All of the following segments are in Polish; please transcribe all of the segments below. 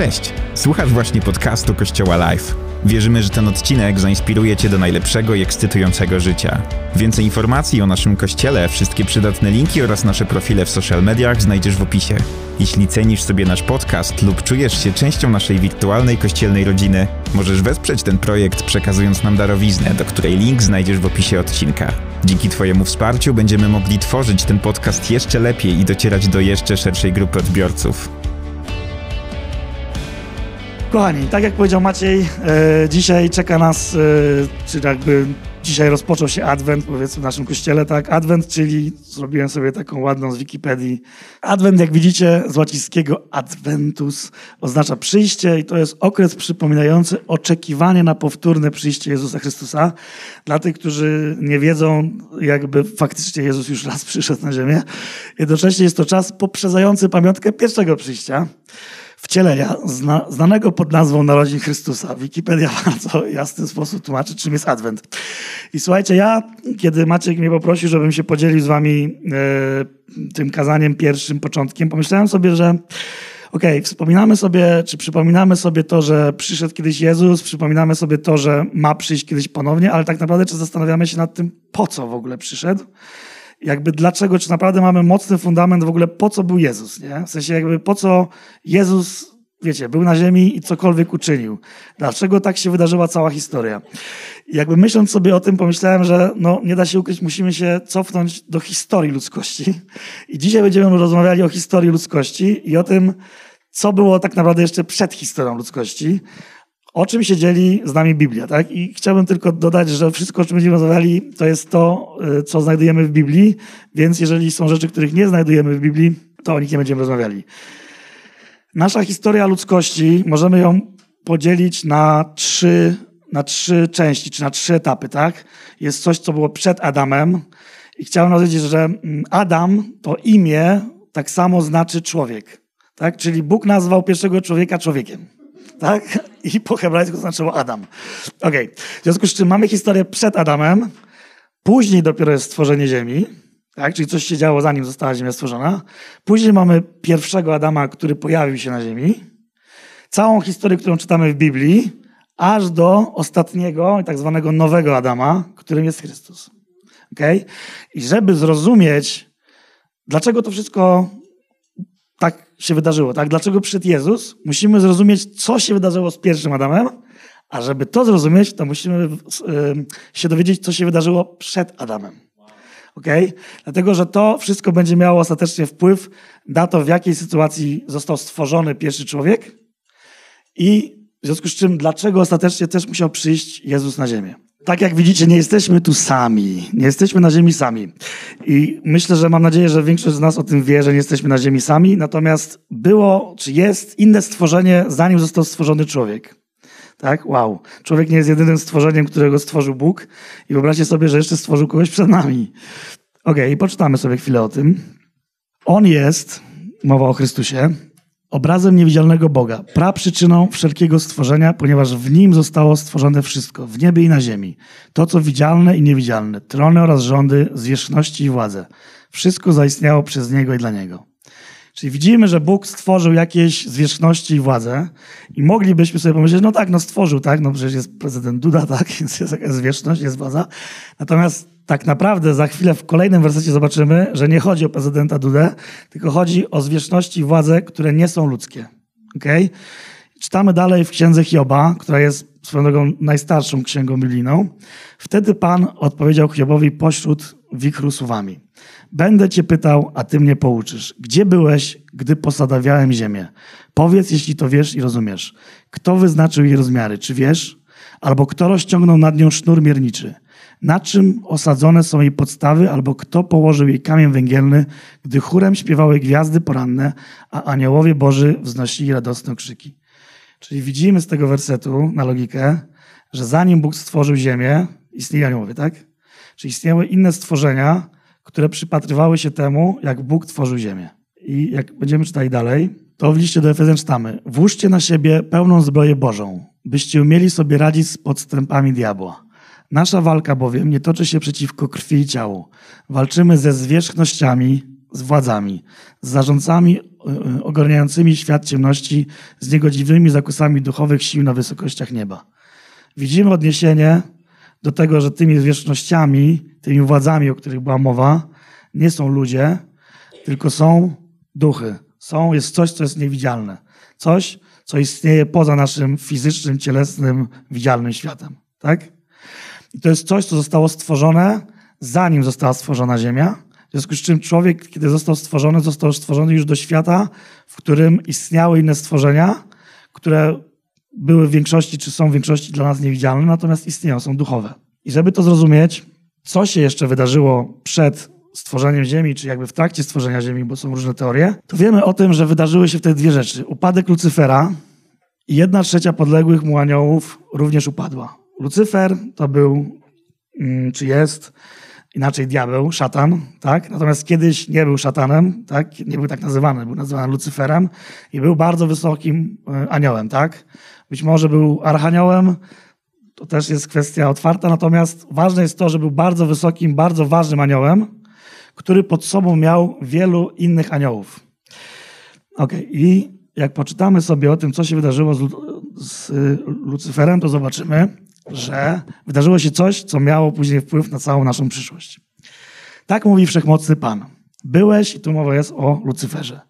Cześć! Słuchasz właśnie podcastu Kościoła Live. Wierzymy, że ten odcinek zainspiruje Cię do najlepszego i ekscytującego życia. Więcej informacji o naszym kościele, wszystkie przydatne linki oraz nasze profile w social mediach znajdziesz w opisie. Jeśli cenisz sobie nasz podcast lub czujesz się częścią naszej wirtualnej kościelnej rodziny, możesz wesprzeć ten projekt przekazując nam darowiznę, do której link znajdziesz w opisie odcinka. Dzięki Twojemu wsparciu będziemy mogli tworzyć ten podcast jeszcze lepiej i docierać do jeszcze szerszej grupy odbiorców. Kochani, tak jak powiedział Maciej, e, dzisiaj czeka nas, e, czy jakby dzisiaj rozpoczął się Adwent, powiedzmy w naszym kościele, tak? Adwent, czyli zrobiłem sobie taką ładną z Wikipedii. Adwent, jak widzicie, z łacińskiego adventus oznacza przyjście i to jest okres przypominający oczekiwanie na powtórne przyjście Jezusa Chrystusa. Dla tych, którzy nie wiedzą, jakby faktycznie Jezus już raz przyszedł na ziemię. Jednocześnie jest to czas poprzedzający pamiątkę pierwszego przyjścia wcielenia, zna, znanego pod nazwą Narodzin Chrystusa. Wikipedia bardzo jasny sposób tłumaczy, czym jest Adwent. I słuchajcie, ja, kiedy Maciek mnie poprosił, żebym się podzielił z wami e, tym kazaniem pierwszym, początkiem, pomyślałem sobie, że okej, okay, wspominamy sobie, czy przypominamy sobie to, że przyszedł kiedyś Jezus, przypominamy sobie to, że ma przyjść kiedyś ponownie, ale tak naprawdę czy zastanawiamy się nad tym, po co w ogóle przyszedł? Jakby dlaczego, czy naprawdę mamy mocny fundament w ogóle, po co był Jezus, nie? W sensie jakby po co Jezus, wiecie, był na ziemi i cokolwiek uczynił. Dlaczego tak się wydarzyła cała historia. Jakby myśląc sobie o tym, pomyślałem, że no, nie da się ukryć, musimy się cofnąć do historii ludzkości. I dzisiaj będziemy rozmawiali o historii ludzkości i o tym, co było tak naprawdę jeszcze przed historią ludzkości o czym się dzieli z nami Biblia, tak? I chciałbym tylko dodać, że wszystko, o czym będziemy rozmawiali, to jest to, y, co znajdujemy w Biblii, więc jeżeli są rzeczy, których nie znajdujemy w Biblii, to o nich nie będziemy rozmawiali. Nasza historia ludzkości, możemy ją podzielić na trzy, na trzy części, czy na trzy etapy, tak? Jest coś, co było przed Adamem i chciałem powiedzieć, że mm, Adam to imię tak samo znaczy człowiek, tak? Czyli Bóg nazwał pierwszego człowieka człowiekiem tak? I po hebrajsku znaczyło Adam. Okay. W związku z czym mamy historię przed Adamem, później dopiero jest stworzenie ziemi, tak? Czyli coś się działo zanim została ziemia stworzona. Później mamy pierwszego Adama, który pojawił się na ziemi. Całą historię, którą czytamy w Biblii, aż do ostatniego, tak zwanego nowego Adama, którym jest Chrystus. Okay? I żeby zrozumieć, dlaczego to wszystko tak się wydarzyło, tak? Dlaczego przyszedł Jezus? Musimy zrozumieć, co się wydarzyło z pierwszym Adamem, a żeby to zrozumieć, to musimy się dowiedzieć, co się wydarzyło przed Adamem. Okay? Dlatego, że to wszystko będzie miało ostatecznie wpływ na to, w jakiej sytuacji został stworzony pierwszy człowiek i w związku z czym, dlaczego ostatecznie też musiał przyjść Jezus na ziemię. Tak jak widzicie, nie jesteśmy tu sami. Nie jesteśmy na ziemi sami. I myślę, że mam nadzieję, że większość z nas o tym wie, że nie jesteśmy na ziemi sami. Natomiast było, czy jest inne stworzenie, zanim został stworzony człowiek. Tak? Wow. Człowiek nie jest jedynym stworzeniem, którego stworzył Bóg. I wyobraźcie sobie, że jeszcze stworzył kogoś przed nami. Okej, okay, poczytamy sobie chwilę o tym. On jest, mowa o Chrystusie, obrazem niewidzialnego Boga, praprzyczyną wszelkiego stworzenia, ponieważ w nim zostało stworzone wszystko, w niebie i na ziemi. To, co widzialne i niewidzialne, trony oraz rządy, zwierzchności i władze. Wszystko zaistniało przez Niego i dla Niego. Czyli widzimy, że Bóg stworzył jakieś zwierzchności i władze i moglibyśmy sobie pomyśleć, no tak, no stworzył, tak, no przecież jest prezydent Duda, tak, więc jest jakaś zwierzchność, jest władza. Natomiast tak naprawdę za chwilę w kolejnym wersecie zobaczymy, że nie chodzi o prezydenta Dudę, tylko chodzi o zwierzchności i władze, które nie są ludzkie. Okay? Czytamy dalej w księdze Hioba, która jest swoją drogą najstarszą księgą biblijną. Wtedy Pan odpowiedział Hiobowi pośród wichru słowami. Będę cię pytał, a ty mnie pouczysz. Gdzie byłeś, gdy posadawiałem ziemię? Powiedz, jeśli to wiesz i rozumiesz. Kto wyznaczył jej rozmiary? Czy wiesz? Albo kto rozciągnął nad nią sznur mierniczy? Na czym osadzone są jej podstawy? Albo kto położył jej kamień węgielny, gdy chórem śpiewały gwiazdy poranne, a aniołowie Boży wznosili radosne krzyki? Czyli widzimy z tego wersetu na logikę, że zanim Bóg stworzył ziemię, istnieli aniołowie, tak? Czyli istniały inne stworzenia, które przypatrywały się temu, jak Bóg tworzył ziemię. I jak będziemy czytali dalej, to w liście do Efezjan czytamy: Włóżcie na siebie pełną zbroję Bożą, byście umieli sobie radzić z podstępami diabła. Nasza walka bowiem nie toczy się przeciwko krwi i ciału. Walczymy ze zwierzchnościami, z władzami, z zarządcami y, ogarniającymi świat ciemności z niegodziwymi zakusami duchowych sił na wysokościach nieba. Widzimy odniesienie do tego, że tymi zwierzchnościami, tymi władzami, o których była mowa, nie są ludzie, tylko są duchy. Są, jest coś, co jest niewidzialne. Coś, co istnieje poza naszym fizycznym, cielesnym, widzialnym światem. Tak? I to jest coś, co zostało stworzone, zanim została stworzona Ziemia. W związku z czym człowiek, kiedy został stworzony, został stworzony już do świata, w którym istniały inne stworzenia, które były w większości, czy są w większości dla nas niewidzialne, natomiast istnieją, są duchowe. I żeby to zrozumieć, co się jeszcze wydarzyło przed stworzeniem Ziemi, czy jakby w trakcie stworzenia Ziemi, bo są różne teorie, to wiemy o tym, że wydarzyły się wtedy dwie rzeczy. Upadek Lucyfera i jedna trzecia podległych mu aniołów również upadła. Lucyfer to był, mm, czy jest, inaczej diabeł, szatan, tak? Natomiast kiedyś nie był szatanem, tak? Nie był tak nazywany, był nazywany Lucyferem i był bardzo wysokim e, aniołem, tak? Być może był archaniołem, to też jest kwestia otwarta, natomiast ważne jest to, że był bardzo wysokim, bardzo ważnym aniołem, który pod sobą miał wielu innych aniołów. Ok, i jak poczytamy sobie o tym, co się wydarzyło z, z Lucyferem, to zobaczymy, że wydarzyło się coś, co miało później wpływ na całą naszą przyszłość. Tak mówi wszechmocny Pan. Byłeś, i tu mowa jest o Lucyferze,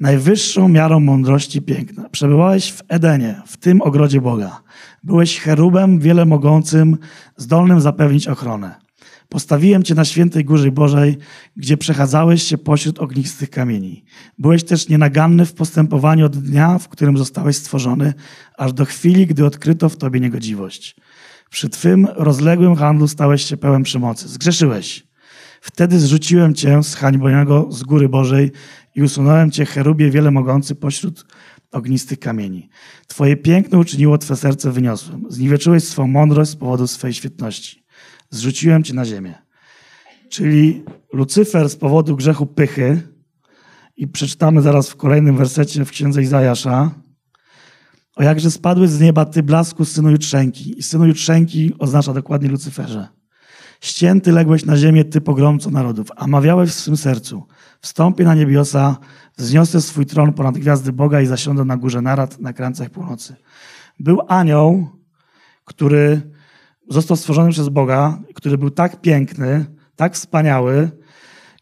najwyższą miarą mądrości piękna. Przebywałeś w Edenie, w tym ogrodzie Boga. Byłeś cherubem wiele mogącym, zdolnym zapewnić ochronę. Postawiłem cię na świętej górze Bożej, gdzie przechadzałeś się pośród ognistych kamieni. Byłeś też nienaganny w postępowaniu od dnia, w którym zostałeś stworzony, aż do chwili, gdy odkryto w tobie niegodziwość. Przy twym rozległym handlu stałeś się pełen przemocy. Zgrzeszyłeś. Wtedy zrzuciłem cię z hańbonego z góry Bożej i usunąłem cię, cherubie wiele mogący, pośród ognistych kamieni. Twoje piękno uczyniło twe serce wyniosłym. Zniweczyłeś swą mądrość z powodu swej świetności zrzuciłem cię na ziemię. Czyli Lucyfer z powodu grzechu pychy, i przeczytamy zaraz w kolejnym wersecie w księdze Izajasza, o jakże spadły z nieba ty blasku synu jutrzenki. I synu jutrzenki oznacza dokładnie Lucyferze. Ścięty ległeś na ziemię, ty pogromco narodów, a mawiałeś w swym sercu. Wstąpię na niebiosa, wzniosę swój tron ponad gwiazdy Boga i zasiądę na górze narad na krańcach północy. Był anioł, który został stworzony przez Boga, który był tak piękny, tak wspaniały,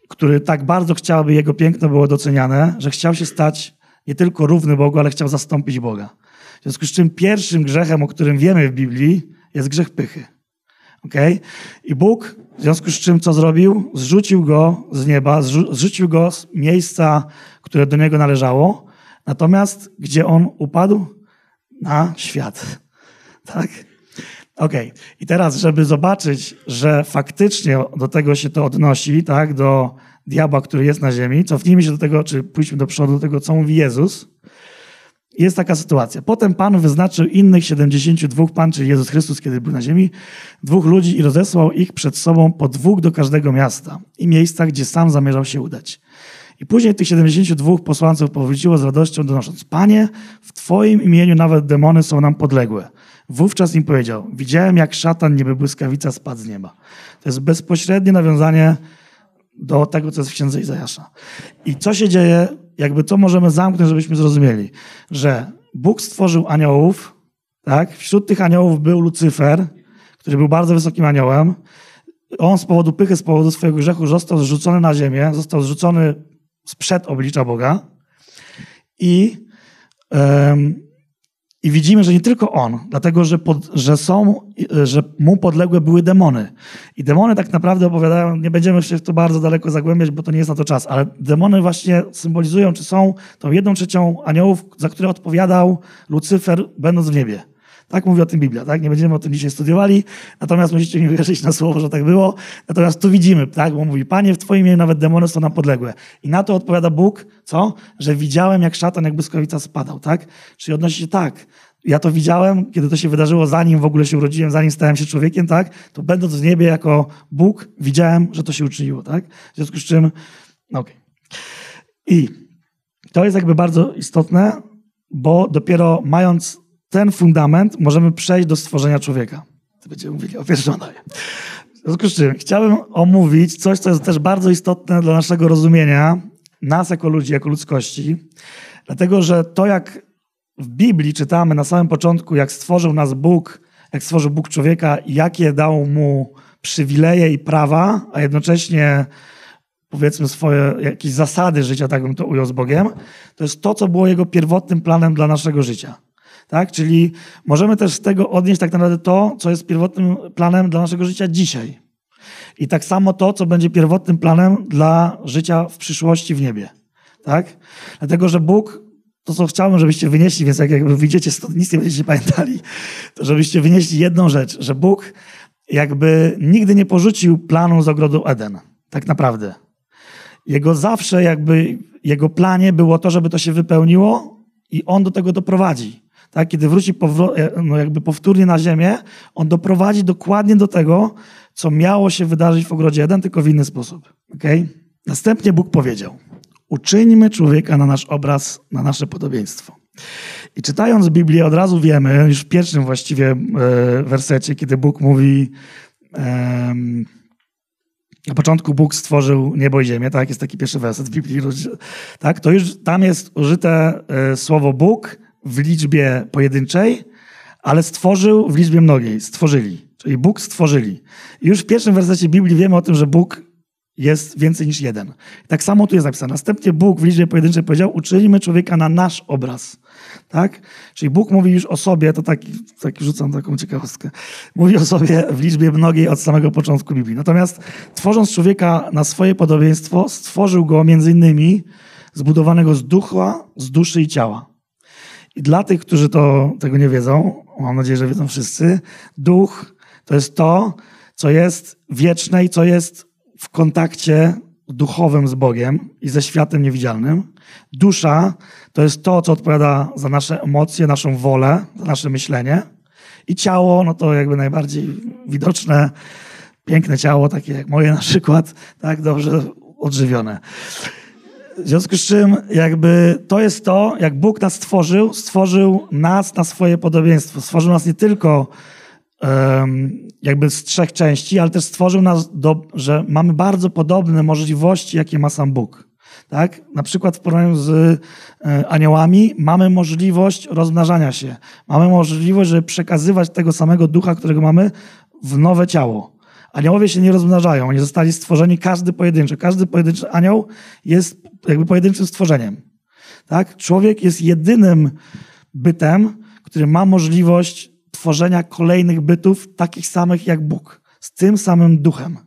który tak bardzo chciał, aby jego piękno było doceniane, że chciał się stać nie tylko równy Bogu, ale chciał zastąpić Boga. W związku z czym pierwszym grzechem, o którym wiemy w Biblii, jest grzech pychy. Okay? I Bóg, w związku z czym co zrobił? Zrzucił go z nieba, zrzucił go z miejsca, które do niego należało. Natomiast gdzie on upadł? Na świat. Tak? Okay. I teraz, żeby zobaczyć, że faktycznie do tego się to odnosi, tak, do diabła, który jest na ziemi, cofnijmy się do tego, czy pójdźmy do przodu, do tego, co mówi Jezus. Jest taka sytuacja. Potem Pan wyznaczył innych 72, Pan, czyli Jezus Chrystus, kiedy był na ziemi, dwóch ludzi i rozesłał ich przed sobą po dwóch do każdego miasta i miejsca, gdzie sam zamierzał się udać. I później tych 72 posłanców powróciło z radością, donosząc: Panie, w Twoim imieniu nawet demony są nam podległe. Wówczas im powiedział: Widziałem, jak szatan, niby błyskawica, spadł z nieba. To jest bezpośrednie nawiązanie do tego, co jest w księdze Izajasza. I co się dzieje, jakby co możemy zamknąć, żebyśmy zrozumieli, że Bóg stworzył aniołów, tak? Wśród tych aniołów był Lucyfer, który był bardzo wysokim aniołem. On z powodu pychy, z powodu swojego grzechu został zrzucony na ziemię, został zrzucony sprzed oblicza Boga. I i widzimy, że nie tylko on, dlatego że, pod, że są, że mu podległe były demony. I demony tak naprawdę opowiadają, nie będziemy się w to bardzo daleko zagłębiać, bo to nie jest na to czas, ale demony właśnie symbolizują, czy są tą jedną trzecią aniołów, za które odpowiadał Lucyfer, będąc w niebie. Tak mówi o tym Biblia, tak? Nie będziemy o tym dzisiaj studiowali, natomiast musicie mi wierzyć na słowo, że tak było. Natomiast tu widzimy, tak? Bo mówi, Panie, w Twoim imieniu nawet demony są nam podległe. I na to odpowiada Bóg, co? Że widziałem, jak szatan, jak błyskawica spadał, tak? Czyli odnosi się tak. Ja to widziałem, kiedy to się wydarzyło, zanim w ogóle się urodziłem, zanim stałem się człowiekiem, tak? To będąc w niebie jako Bóg, widziałem, że to się uczyniło, tak? W związku z czym, no okej. Okay. I to jest jakby bardzo istotne, bo dopiero mając ten fundament możemy przejść do stworzenia człowieka. Będziemy mówili o pierścionach. W związku z czym chciałbym omówić coś, co jest też bardzo istotne dla naszego rozumienia nas jako ludzi, jako ludzkości, dlatego że to, jak w Biblii czytamy na samym początku, jak stworzył nas Bóg, jak stworzył Bóg człowieka, jakie dał mu przywileje i prawa, a jednocześnie powiedzmy swoje jakieś zasady życia, tak bym to ujął z Bogiem, to jest to, co było jego pierwotnym planem dla naszego życia. Tak? Czyli możemy też z tego odnieść tak naprawdę to, co jest pierwotnym planem dla naszego życia dzisiaj. I tak samo to, co będzie pierwotnym planem dla życia w przyszłości w niebie. Tak? Dlatego, że Bóg, to co chciałbym, żebyście wynieśli, więc jak jakby wyjdziecie stąd, nic nie będziecie pamiętali, to żebyście wynieśli jedną rzecz, że Bóg jakby nigdy nie porzucił planu z ogrodu Eden. Tak naprawdę. Jego zawsze jakby, jego planie było to, żeby to się wypełniło i on do tego doprowadzi. Tak? Kiedy wróci no jakby powtórnie na ziemię, on doprowadzi dokładnie do tego, co miało się wydarzyć w ogrodzie Eden, tylko w inny sposób. Okay? Następnie Bóg powiedział, uczyńmy człowieka na nasz obraz, na nasze podobieństwo. I czytając Biblię od razu wiemy, już w pierwszym właściwie e, wersecie, kiedy Bóg mówi na początku Bóg stworzył niebo i ziemię, tak? Jest taki pierwszy werset w Biblii, tak? To już tam jest użyte e, słowo Bóg w liczbie pojedynczej, ale stworzył w liczbie mnogiej. Stworzyli. Czyli Bóg stworzyli. Już w pierwszym wersecie Biblii wiemy o tym, że Bóg jest więcej niż jeden. Tak samo tu jest napisane. Następnie Bóg w liczbie pojedynczej powiedział, uczynimy człowieka na nasz obraz. Tak? Czyli Bóg mówi już o sobie, to taki, taki rzucam taką ciekawostkę, mówi o sobie w liczbie mnogiej od samego początku Biblii. Natomiast tworząc człowieka na swoje podobieństwo, stworzył go między innymi zbudowanego z ducha, z duszy i ciała. I dla tych, którzy to, tego nie wiedzą, mam nadzieję, że wiedzą wszyscy, duch to jest to, co jest wieczne i co jest w kontakcie duchowym z Bogiem i ze światem niewidzialnym. Dusza to jest to, co odpowiada za nasze emocje, naszą wolę, za nasze myślenie. I ciało, no to jakby najbardziej widoczne, piękne ciało, takie jak moje na przykład, tak, dobrze odżywione. W związku z czym jakby to jest to, jak Bóg nas stworzył, stworzył nas na swoje podobieństwo. Stworzył nas nie tylko jakby z trzech części, ale też stworzył nas, do, że mamy bardzo podobne możliwości, jakie ma sam Bóg. Tak? Na przykład w porównaniu z e, aniołami mamy możliwość rozmnażania się. Mamy możliwość, żeby przekazywać tego samego ducha, którego mamy w nowe ciało. Aniołowie się nie rozmnażają, oni zostali stworzeni każdy pojedynczy. Każdy pojedynczy anioł jest jakby pojedynczym stworzeniem. Tak? Człowiek jest jedynym bytem, który ma możliwość tworzenia kolejnych bytów takich samych jak Bóg, z tym samym duchem.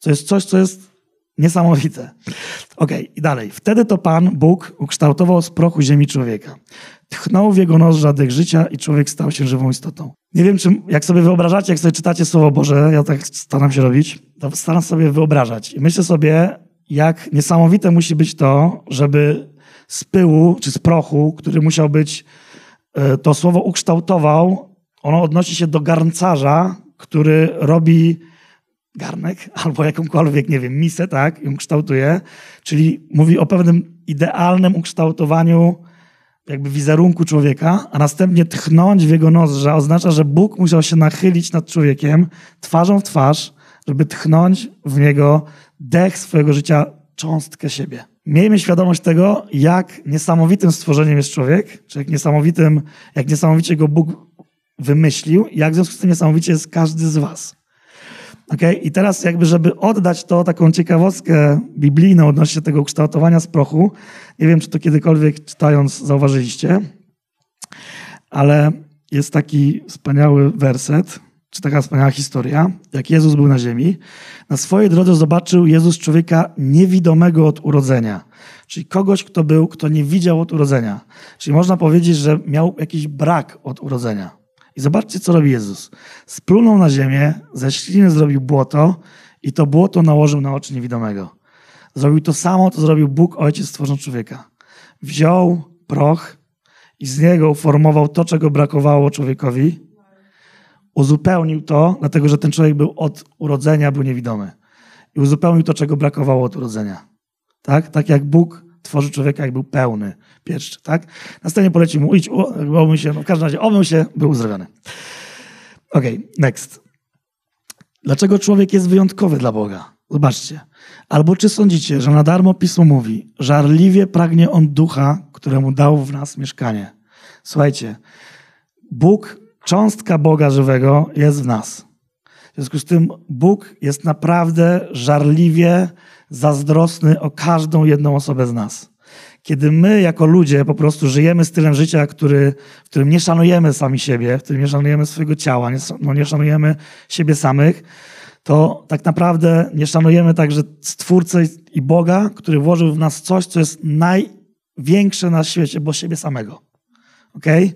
To jest coś, co jest niesamowite. Ok, i dalej. Wtedy to Pan, Bóg, ukształtował z prochu ziemi człowieka. Tchnął w jego nos żadnych życia i człowiek stał się żywą istotą. Nie wiem, czy jak sobie wyobrażacie, jak sobie czytacie Słowo Boże, ja tak staram się robić, to staram sobie wyobrażać. I myślę sobie, jak niesamowite musi być to, żeby z pyłu czy z prochu, który musiał być, e, to słowo ukształtował, ono odnosi się do garncarza, który robi garnek albo jakąkolwiek, nie wiem, misę, tak, ją kształtuje, czyli mówi o pewnym idealnym ukształtowaniu jakby wizerunku człowieka, a następnie tchnąć w jego nozdrza oznacza, że Bóg musiał się nachylić nad człowiekiem twarzą w twarz, żeby tchnąć w niego dech swojego życia, cząstkę siebie. Miejmy świadomość tego, jak niesamowitym stworzeniem jest człowiek, czy jak niesamowitym, jak niesamowicie go Bóg wymyślił, jak w związku z tym niesamowicie jest każdy z was. Okay? I teraz jakby, żeby oddać to, taką ciekawostkę biblijną odnośnie tego kształtowania z prochu, nie wiem, czy to kiedykolwiek czytając zauważyliście, ale jest taki wspaniały werset, czy taka wspaniała historia, jak Jezus był na ziemi. Na swojej drodze zobaczył Jezus człowieka niewidomego od urodzenia. Czyli kogoś, kto był, kto nie widział od urodzenia. Czyli można powiedzieć, że miał jakiś brak od urodzenia. I zobaczcie, co robi Jezus. Splunął na ziemię, ze śliny zrobił błoto i to błoto nałożył na oczy niewidomego. Zrobił to samo, co zrobił Bóg, Ojciec stworząc człowieka. Wziął proch i z niego uformował to, czego brakowało człowiekowi. Uzupełnił to, dlatego że ten człowiek był od urodzenia, był niewidomy. I uzupełnił to, czego brakowało od urodzenia. Tak? Tak jak Bóg tworzy człowieka, jak był pełny, pierwszy, tak? Następnie poleci mu, idź, omyj się, no w każdym razie omył się, był uzdrowiony. Ok, next. Dlaczego człowiek jest wyjątkowy dla Boga? Zobaczcie. Albo czy sądzicie, że na darmo Pismo mówi, żarliwie pragnie On ducha, któremu dał w nas mieszkanie. Słuchajcie, Bóg, cząstka Boga żywego jest w nas. W związku z tym Bóg jest naprawdę żarliwie zazdrosny o każdą jedną osobę z nas. Kiedy my jako ludzie po prostu żyjemy stylem życia, który, w którym nie szanujemy sami siebie, w którym nie szanujemy swojego ciała, nie, no nie szanujemy siebie samych, to tak naprawdę nie szanujemy także Stwórcę i Boga, który włożył w nas coś, co jest największe na świecie, bo siebie samego. Okay?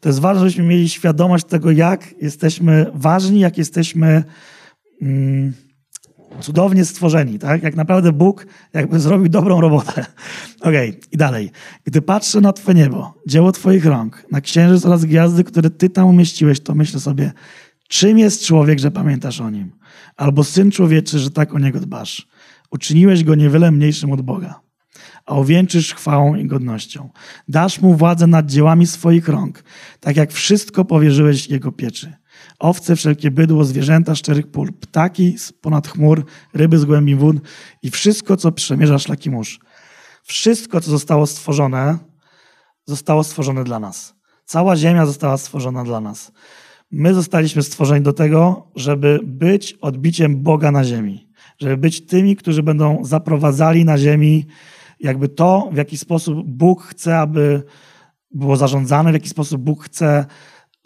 To jest ważne, żebyśmy mieli świadomość tego, jak jesteśmy ważni, jak jesteśmy mm, cudownie stworzeni. Tak? Jak naprawdę Bóg jakby zrobił dobrą robotę. Okej, okay. i dalej. Gdy patrzę na Twoje niebo, dzieło Twoich rąk, na księżyc oraz gwiazdy, które Ty tam umieściłeś, to myślę sobie, czym jest człowiek, że pamiętasz o nim? Albo syn człowieczy, że tak o niego dbasz. Uczyniłeś go niewiele mniejszym od Boga a owieńczysz chwałą i godnością. Dasz mu władzę nad dziełami swoich rąk, tak jak wszystko powierzyłeś jego pieczy. Owce, wszelkie bydło, zwierzęta szczerych pól, ptaki z ponad chmur, ryby z głębi wód i wszystko, co przemierza szlaki mórz. Wszystko, co zostało stworzone, zostało stworzone dla nas. Cała ziemia została stworzona dla nas. My zostaliśmy stworzeni do tego, żeby być odbiciem Boga na ziemi. Żeby być tymi, którzy będą zaprowadzali na ziemi jakby to, w jaki sposób Bóg chce, aby było zarządzane, w jaki sposób Bóg chce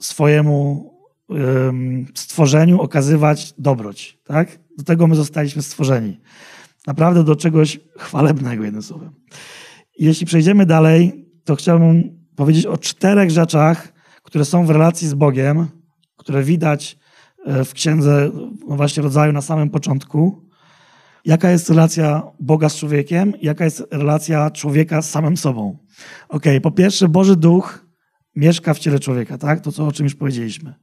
swojemu stworzeniu okazywać dobroć. Tak? Do tego my zostaliśmy stworzeni. Naprawdę do czegoś chwalebnego, jednym słowem. Jeśli przejdziemy dalej, to chciałbym powiedzieć o czterech rzeczach, które są w relacji z Bogiem, które widać e, w księdze no właśnie rodzaju na samym początku jaka jest relacja Boga z człowiekiem, jaka jest relacja człowieka z samym sobą. Ok, po pierwsze, Boży Duch mieszka w ciele człowieka, tak? To, co, o czym już powiedzieliśmy.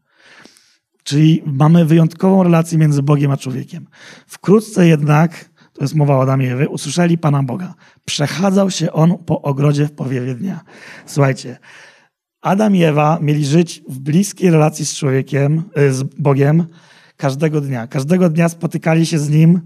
Czyli mamy wyjątkową relację między Bogiem a człowiekiem. Wkrótce jednak, to jest mowa o Adamie Ewie, usłyszeli Pana Boga. Przechadzał się On po ogrodzie w powiewie dnia. Słuchajcie, Adam i Ewa mieli żyć w bliskiej relacji z człowiekiem, y, z Bogiem każdego dnia. Każdego dnia spotykali się z Nim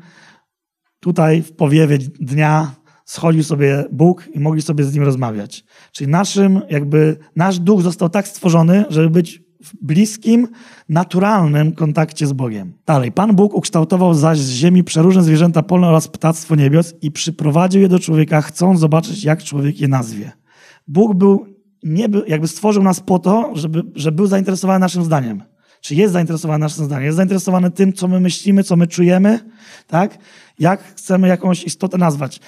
tutaj w powiewie dnia schodził sobie Bóg i mogli sobie z nim rozmawiać. Czyli naszym, jakby nasz duch został tak stworzony, żeby być w bliskim, naturalnym kontakcie z Bogiem. Dalej, Pan Bóg ukształtował zaś z ziemi przeróżne zwierzęta polne oraz ptactwo niebios i przyprowadził je do człowieka, chcąc zobaczyć, jak człowiek je nazwie. Bóg był, nie jakby stworzył nas po to, żeby, żeby był zainteresowany naszym zdaniem. Czy jest zainteresowany naszym zdaniem? Jest zainteresowany tym, co my myślimy, co my czujemy, tak? jak chcemy jakąś istotę nazwać.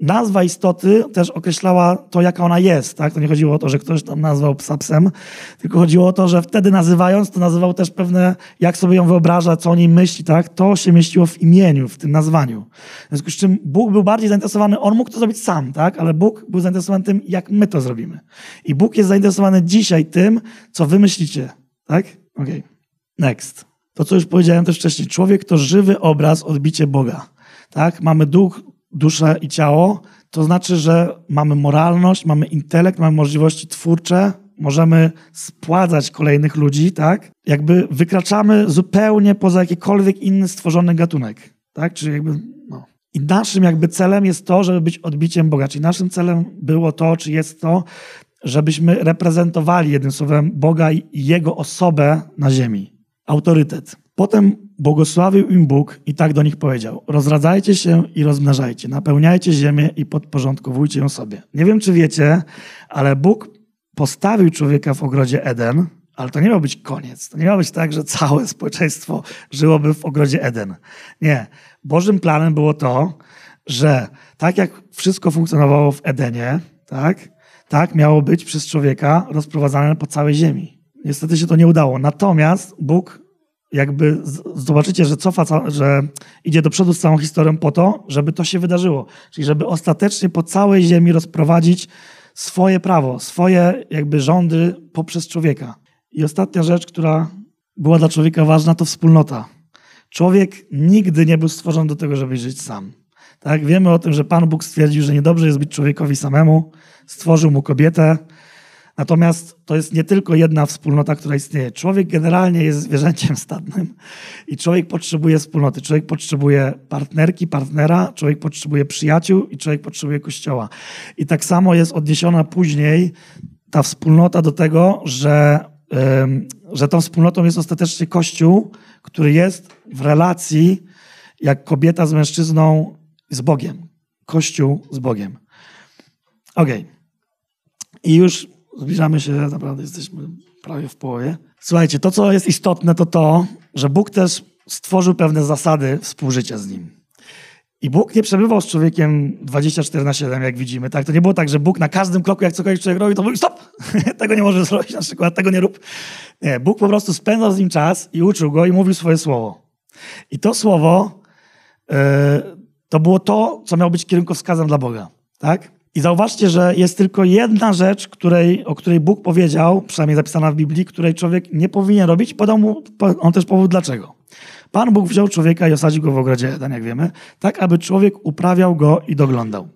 Nazwa istoty też określała to, jaka ona jest. Tak? To nie chodziło o to, że ktoś tam nazwał psa psem, tylko chodziło o to, że wtedy nazywając, to nazywał też pewne, jak sobie ją wyobraża, co o niej myśli. Tak? To się mieściło w imieniu, w tym nazwaniu. W związku z czym Bóg był bardziej zainteresowany, on mógł to zrobić sam, tak? ale Bóg był zainteresowany tym, jak my to zrobimy. I Bóg jest zainteresowany dzisiaj tym, co wy myślicie. Tak? Okay. Next. To, co już powiedziałem też wcześniej. Człowiek to żywy obraz, odbicie Boga tak? Mamy duch, duszę i ciało, to znaczy, że mamy moralność, mamy intelekt, mamy możliwości twórcze, możemy spładzać kolejnych ludzi, tak? Jakby wykraczamy zupełnie poza jakikolwiek inny stworzony gatunek, tak? Czyli jakby, no. I naszym jakby celem jest to, żeby być odbiciem Boga. Czyli naszym celem było to, czy jest to, żebyśmy reprezentowali jednym słowem Boga i Jego osobę na ziemi. Autorytet. Potem błogosławił im Bóg i tak do nich powiedział: Rozradzajcie się i rozmnażajcie, napełniajcie ziemię i podporządkowujcie ją sobie. Nie wiem, czy wiecie, ale Bóg postawił człowieka w ogrodzie Eden, ale to nie miał być koniec. To nie miał być tak, że całe społeczeństwo żyłoby w ogrodzie Eden. Nie. Bożym planem było to, że tak jak wszystko funkcjonowało w Edenie, tak, tak miało być przez człowieka rozprowadzane po całej ziemi. Niestety się to nie udało. Natomiast Bóg jakby zobaczycie, że cofa, że idzie do przodu z całą historią po to, żeby to się wydarzyło. Czyli żeby ostatecznie po całej ziemi rozprowadzić swoje prawo, swoje jakby rządy poprzez człowieka. I ostatnia rzecz, która była dla człowieka ważna, to wspólnota. Człowiek nigdy nie był stworzony do tego, żeby żyć sam. Tak? Wiemy o tym, że Pan Bóg stwierdził, że niedobrze jest być człowiekowi samemu, stworzył mu kobietę, Natomiast to jest nie tylko jedna wspólnota, która istnieje. Człowiek generalnie jest zwierzęciem stadnym i człowiek potrzebuje wspólnoty. Człowiek potrzebuje partnerki, partnera, człowiek potrzebuje przyjaciół i człowiek potrzebuje kościoła. I tak samo jest odniesiona później ta wspólnota do tego, że, że tą wspólnotą jest ostatecznie Kościół, który jest w relacji jak kobieta z mężczyzną z Bogiem. Kościół z Bogiem. Okej. Okay. I już zbliżamy się, naprawdę jesteśmy prawie w połowie. Słuchajcie, to co jest istotne to to, że Bóg też stworzył pewne zasady współżycia z Nim. I Bóg nie przebywał z człowiekiem 24 na 7, jak widzimy. Tak? To nie było tak, że Bóg na każdym kroku, jak cokolwiek człowiek robi, to mówi stop, tego nie możesz zrobić na przykład, tego nie rób. Nie, Bóg po prostu spędzał z nim czas i uczył go i mówił swoje słowo. I to słowo yy, to było to, co miało być kierunkowskazem dla Boga. Tak? I zauważcie, że jest tylko jedna rzecz, której, o której Bóg powiedział, przynajmniej zapisana w Biblii, której człowiek nie powinien robić. Podał mu on też powód dlaczego. Pan Bóg wziął człowieka i osadził go w ogrodzie Eden, jak wiemy, tak aby człowiek uprawiał go i doglądał.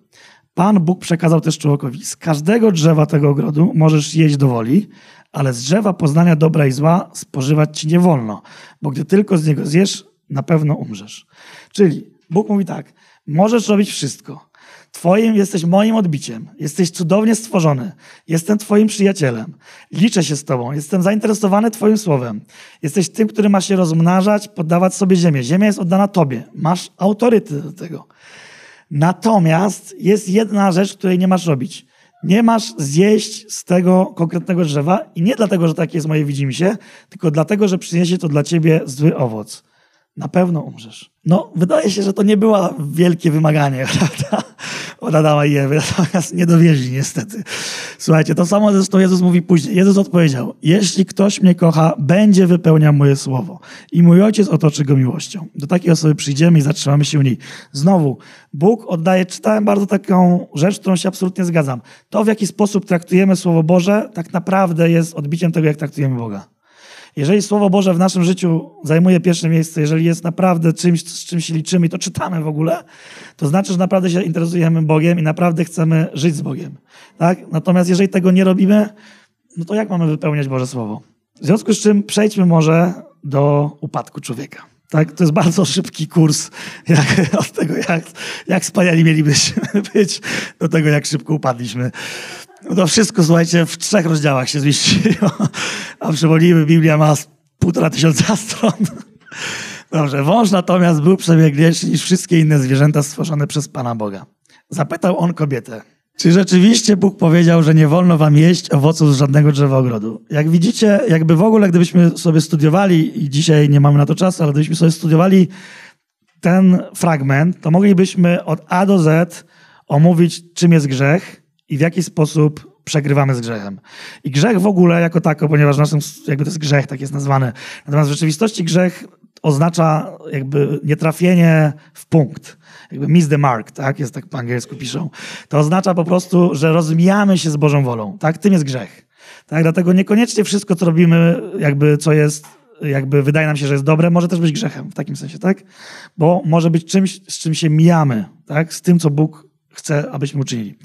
Pan Bóg przekazał też człowiekowi, z każdego drzewa tego ogrodu możesz jeść do woli, ale z drzewa poznania dobra i zła spożywać ci nie wolno, bo gdy tylko z niego zjesz, na pewno umrzesz. Czyli Bóg mówi tak, możesz robić wszystko, Twoim jesteś moim odbiciem. Jesteś cudownie stworzony. Jestem Twoim przyjacielem. Liczę się z Tobą. Jestem zainteresowany Twoim słowem. Jesteś tym, który ma się rozmnażać, poddawać sobie ziemię. Ziemia jest oddana Tobie. Masz autorytet do tego. Natomiast jest jedna rzecz, której nie masz robić. Nie masz zjeść z tego konkretnego drzewa i nie dlatego, że takie jest moje widzimisię, tylko dlatego, że przyniesie to dla ciebie zły owoc. Na pewno umrzesz. No, wydaje się, że to nie było wielkie wymaganie, prawda? od Adama i Ewy, natomiast nie dowieźli niestety. Słuchajcie, to samo zresztą Jezus mówi później. Jezus odpowiedział, jeśli ktoś mnie kocha, będzie wypełniał moje słowo i mój Ojciec otoczy go miłością. Do takiej osoby przyjdziemy i zatrzymamy się u niej. Znowu, Bóg oddaje, czytałem bardzo taką rzecz, którą się absolutnie zgadzam. To, w jaki sposób traktujemy Słowo Boże, tak naprawdę jest odbiciem tego, jak traktujemy Boga. Jeżeli Słowo Boże w naszym życiu zajmuje pierwsze miejsce, jeżeli jest naprawdę czymś, z czym się liczymy i to czytamy w ogóle, to znaczy, że naprawdę się interesujemy Bogiem i naprawdę chcemy żyć z Bogiem. Tak? Natomiast jeżeli tego nie robimy, no to jak mamy wypełniać Boże Słowo? W związku z czym przejdźmy może do upadku człowieka. Tak? To jest bardzo szybki kurs jak, od tego, jak, jak wspaniali mielibyśmy być, do tego, jak szybko upadliśmy. To wszystko, słuchajcie, w trzech rozdziałach się zmieściło. A przypomnijmy, Biblia ma półtora tysiąca stron. Dobrze, wąż natomiast był przebieglejszy niż wszystkie inne zwierzęta stworzone przez Pana Boga. Zapytał on kobietę, czy rzeczywiście Bóg powiedział, że nie wolno wam jeść owoców z żadnego drzewa ogrodu? Jak widzicie, jakby w ogóle, gdybyśmy sobie studiowali, i dzisiaj nie mamy na to czasu, ale gdybyśmy sobie studiowali ten fragment, to moglibyśmy od A do Z omówić, czym jest grzech, i w jaki sposób przegrywamy z grzechem. I grzech w ogóle jako tako, ponieważ naszym, jakby to jest grzech, tak jest nazwany. Natomiast w rzeczywistości grzech oznacza jakby nietrafienie w punkt. Jakby miss the mark, tak? Jest tak po angielsku piszą. To oznacza po prostu, że rozmijamy się z Bożą wolą, tak? Tym jest grzech. Tak? Dlatego niekoniecznie wszystko, co robimy, jakby co jest, jakby wydaje nam się, że jest dobre, może też być grzechem w takim sensie, tak? Bo może być czymś, z czym się mijamy, tak? Z tym, co Bóg chce, abyśmy uczynili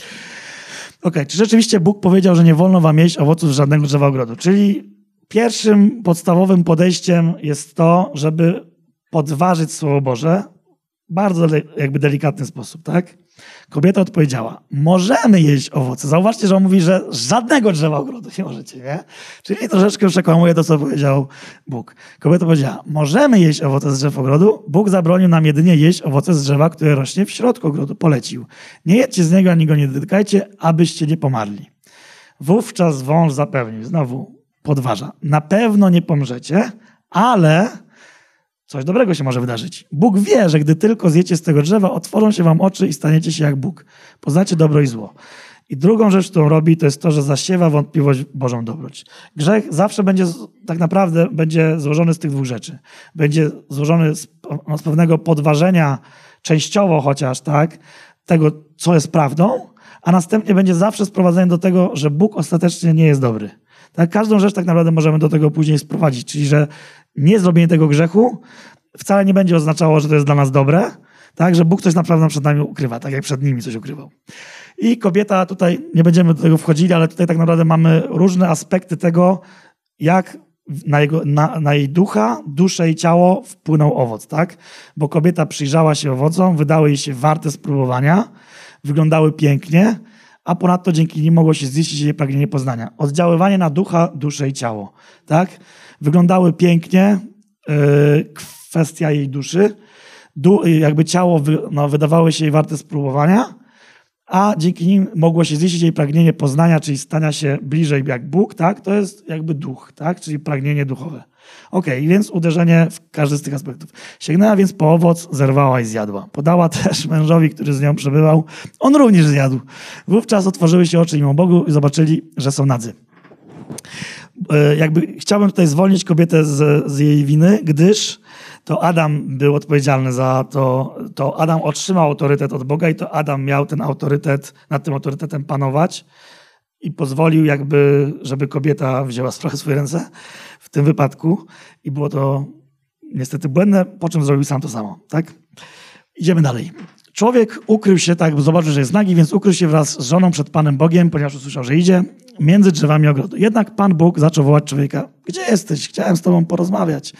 okay, czy rzeczywiście Bóg powiedział, że nie wolno wam jeść owoców z żadnego drzewa ogrodu? Czyli pierwszym podstawowym podejściem jest to, żeby podważyć Słowo Boże bardzo jakby delikatny sposób, tak? Kobieta odpowiedziała, możemy jeść owoce. Zauważcie, że on mówi, że żadnego drzewa ogrodu nie możecie, nie? Czyli troszeczkę przekłamuje to, co powiedział Bóg. Kobieta powiedziała, możemy jeść owoce z drzew ogrodu. Bóg zabronił nam jedynie jeść owoce z drzewa, które rośnie w środku ogrodu. Polecił. Nie jedźcie z niego, ani go nie dotykajcie, abyście nie pomarli. Wówczas wąż zapewnił, znowu podważa, na pewno nie pomrzecie, ale Coś dobrego się może wydarzyć. Bóg wie, że gdy tylko zjecie z tego drzewa, otworzą się wam oczy i staniecie się jak Bóg. Poznacie dobro i zło. I drugą rzecz, którą robi, to jest to, że zasiewa wątpliwość Bożą dobroć. Grzech zawsze będzie, tak naprawdę, będzie złożony z tych dwóch rzeczy. Będzie złożony z, no, z pewnego podważenia, częściowo chociaż, tak, tego, co jest prawdą, a następnie będzie zawsze sprowadzenie do tego, że Bóg ostatecznie nie jest dobry. Tak? Każdą rzecz tak naprawdę możemy do tego później sprowadzić, czyli że nie zrobienie tego grzechu wcale nie będzie oznaczało, że to jest dla nas dobre, tak? że Bóg coś naprawdę przed nami ukrywa, tak jak przed nimi coś ukrywał. I kobieta, tutaj nie będziemy do tego wchodzili, ale tutaj tak naprawdę mamy różne aspekty tego, jak na, jego, na, na, jej ducha, duszę i ciało wpłynął owoc, tak? Bo kobieta przyjrzała się owocom, wydały jej się warte spróbowania, wyglądały pięknie, a ponadto dzięki nim mogło się ziścić jej pragnienie poznania. Oddziaływanie na ducha, duszę i ciało, tak? Wyglądały pięknie, yy, kwestia jej duszy, du, jakby ciało wy, no, wydawało się jej warte spróbowania, a dzięki nim mogło się ziścić jej pragnienie poznania, czyli stania się bliżej jak Bóg, tak? To jest jakby duch, tak? Czyli pragnienie duchowe. Ok, więc uderzenie w każdy z tych aspektów. Sięgnęła więc po owoc, zerwała i zjadła. Podała też mężowi, który z nią przebywał. On również zjadł. Wówczas otworzyły się oczy im o Bogu i zobaczyli, że są nadzy. E, jakby chciałbym tutaj zwolnić kobietę z, z jej winy, gdyż to Adam był odpowiedzialny za to, to Adam otrzymał autorytet od Boga i to Adam miał ten autorytet, nad tym autorytetem panować i pozwolił jakby, żeby kobieta wzięła w swoje ręce w tym wypadku i było to niestety błędne, po czym zrobił sam to samo, tak? Idziemy dalej. Człowiek ukrył się, tak, zobaczył, że jest nagi, więc ukrył się wraz z żoną przed Panem Bogiem, ponieważ usłyszał, że idzie między drzewami ogrodu. Jednak Pan Bóg zaczął wołać człowieka, gdzie jesteś? Chciałem z tobą porozmawiać.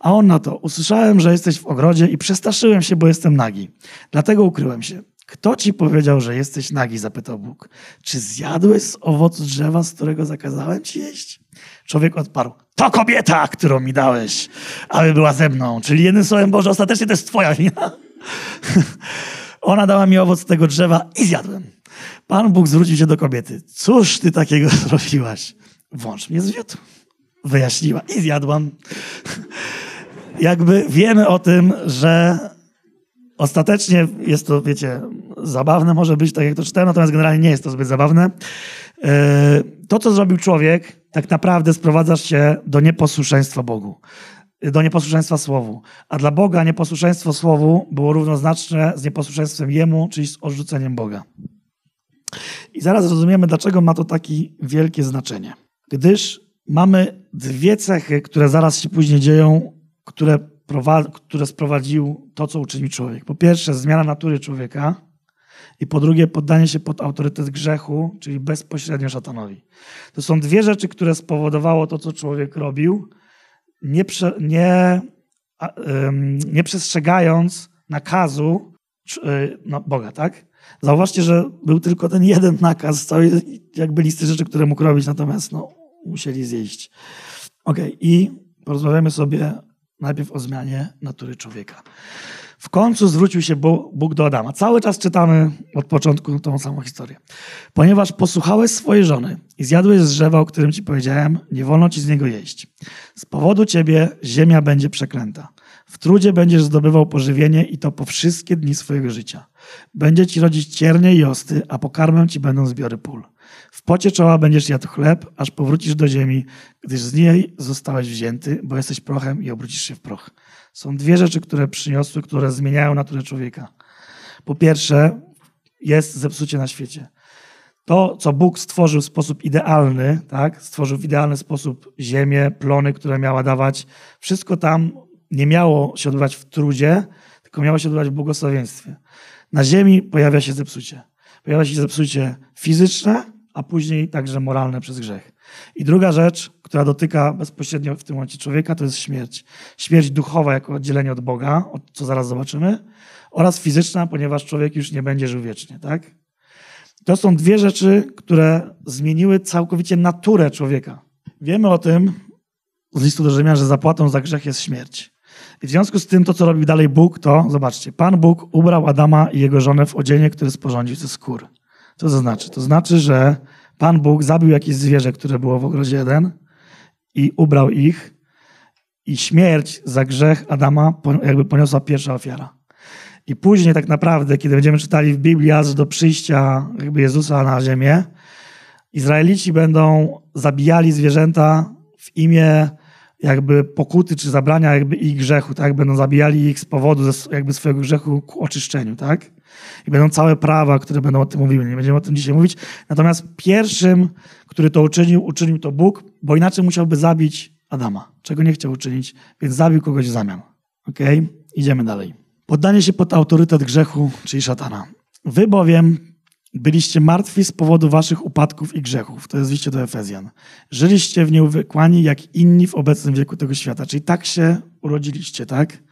A on na to, usłyszałem, że jesteś w ogrodzie i przestraszyłem się, bo jestem nagi. Dlatego ukryłem się. Kto ci powiedział, że jesteś nagi? Zapytał Bóg. Czy zjadłeś z owocu drzewa, z którego zakazałem ci jeść? Człowiek odparł. To kobieta, którą mi dałeś, aby była ze mną. Czyli jednym słowem, Boże, ostatecznie to jest twoja wina. Ona dała mi owoc tego drzewa i zjadłem. Pan Bóg zwrócił się do kobiety. Cóż ty takiego zrobiłaś? Wąż mnie zwiódł. Wyjaśniła i zjadłam. Jakby wiemy o tym, że ostatecznie jest to, wiecie, zabawne może być, tak jak to czytałem, natomiast generalnie nie jest to zbyt zabawne. E, to, co zrobił człowiek, tak naprawdę sprowadza się do nieposłuszeństwa Bogu do nieposłuszeństwa Słowu. A dla Boga nieposłuszeństwo Słowu było równoznaczne z nieposłuszeństwem Jemu, czyli z odrzuceniem Boga. I zaraz zrozumiemy, dlaczego ma to takie wielkie znaczenie. Gdyż mamy dwie cechy, które zaraz się później dzieją, które, które sprowadził to, co uczynił człowiek. Po pierwsze, zmiana natury człowieka, i po drugie, poddanie się pod autorytet grzechu, czyli bezpośrednio szatanowi. To są dwie rzeczy, które spowodowało to, co człowiek robił, nie, prze, nie, nie przestrzegając nakazu y, no, Boga, tak? Zauważcie, że był tylko ten jeden nakaz z całej jakby listy rzeczy, które mógł robić, natomiast no, musieli zjeść. Ok, i porozmawiamy sobie najpierw o zmianie natury człowieka. W końcu zwrócił się Bóg do Adama. Cały czas czytamy od początku tą samą historię. Ponieważ posłuchałeś swojej żony i zjadłeś z drzewa, o którym ci powiedziałem, nie wolno ci z niego jeść. Z powodu ciebie ziemia będzie przeklęta. W trudzie będziesz zdobywał pożywienie i to po wszystkie dni swojego życia. Będzie ci rodzić ciernie i osty, a pokarmem ci będą zbiory pól. W pocie czoła będziesz jadł chleb, aż powrócisz do ziemi, gdyż z niej zostałeś wzięty, bo jesteś prochem i obrócisz się w proch. Są dwie rzeczy, które przyniosły, które zmieniają naturę człowieka. Po pierwsze, jest zepsucie na świecie. To, co Bóg stworzył w sposób idealny, tak? stworzył w idealny sposób ziemię, plony, które miała dawać, wszystko tam nie miało się odbywać w trudzie, tylko miało się odbywać w błogosławieństwie. Na ziemi pojawia się zepsucie. Pojawia się zepsucie fizyczne, a później także moralne przez grzech. I druga rzecz, która dotyka bezpośrednio w tym momencie człowieka, to jest śmierć. Śmierć duchowa jako oddzielenie od Boga, co zaraz zobaczymy, oraz fizyczna, ponieważ człowiek już nie będzie żył wiecznie. Tak? To są dwie rzeczy, które zmieniły całkowicie naturę człowieka. Wiemy o tym z listu do Rzymian, że zapłatą za grzech jest śmierć. I w związku z tym to, co robił dalej Bóg, to, zobaczcie, Pan Bóg ubrał Adama i jego żonę w odzienie, które sporządził ze skór. Co to znaczy? To znaczy, że Pan Bóg zabił jakieś zwierzę, które było w ogrodzie jeden i ubrał ich i śmierć za grzech Adama jakby poniosła pierwsza ofiara. I później tak naprawdę, kiedy będziemy czytali w Biblii aż do przyjścia jakby Jezusa na ziemię, Izraelici będą zabijali zwierzęta w imię jakby pokuty czy zabrania jakby ich grzechu, tak? Będą zabijali ich z powodu jakby swojego grzechu ku oczyszczeniu, tak? I będą całe prawa, które będą o tym mówiły. Nie będziemy o tym dzisiaj mówić. Natomiast pierwszym, który to uczynił, uczynił to Bóg, bo inaczej musiałby zabić Adama, czego nie chciał uczynić, więc zabił kogoś w zamian. Ok? Idziemy dalej. Poddanie się pod autorytet grzechu, czyli szatana. Wy bowiem Byliście martwi z powodu waszych upadków i grzechów. To jest liście do Efezjan. Żyliście w nieuwykłani jak inni w obecnym wieku tego świata. Czyli tak się urodziliście, tak?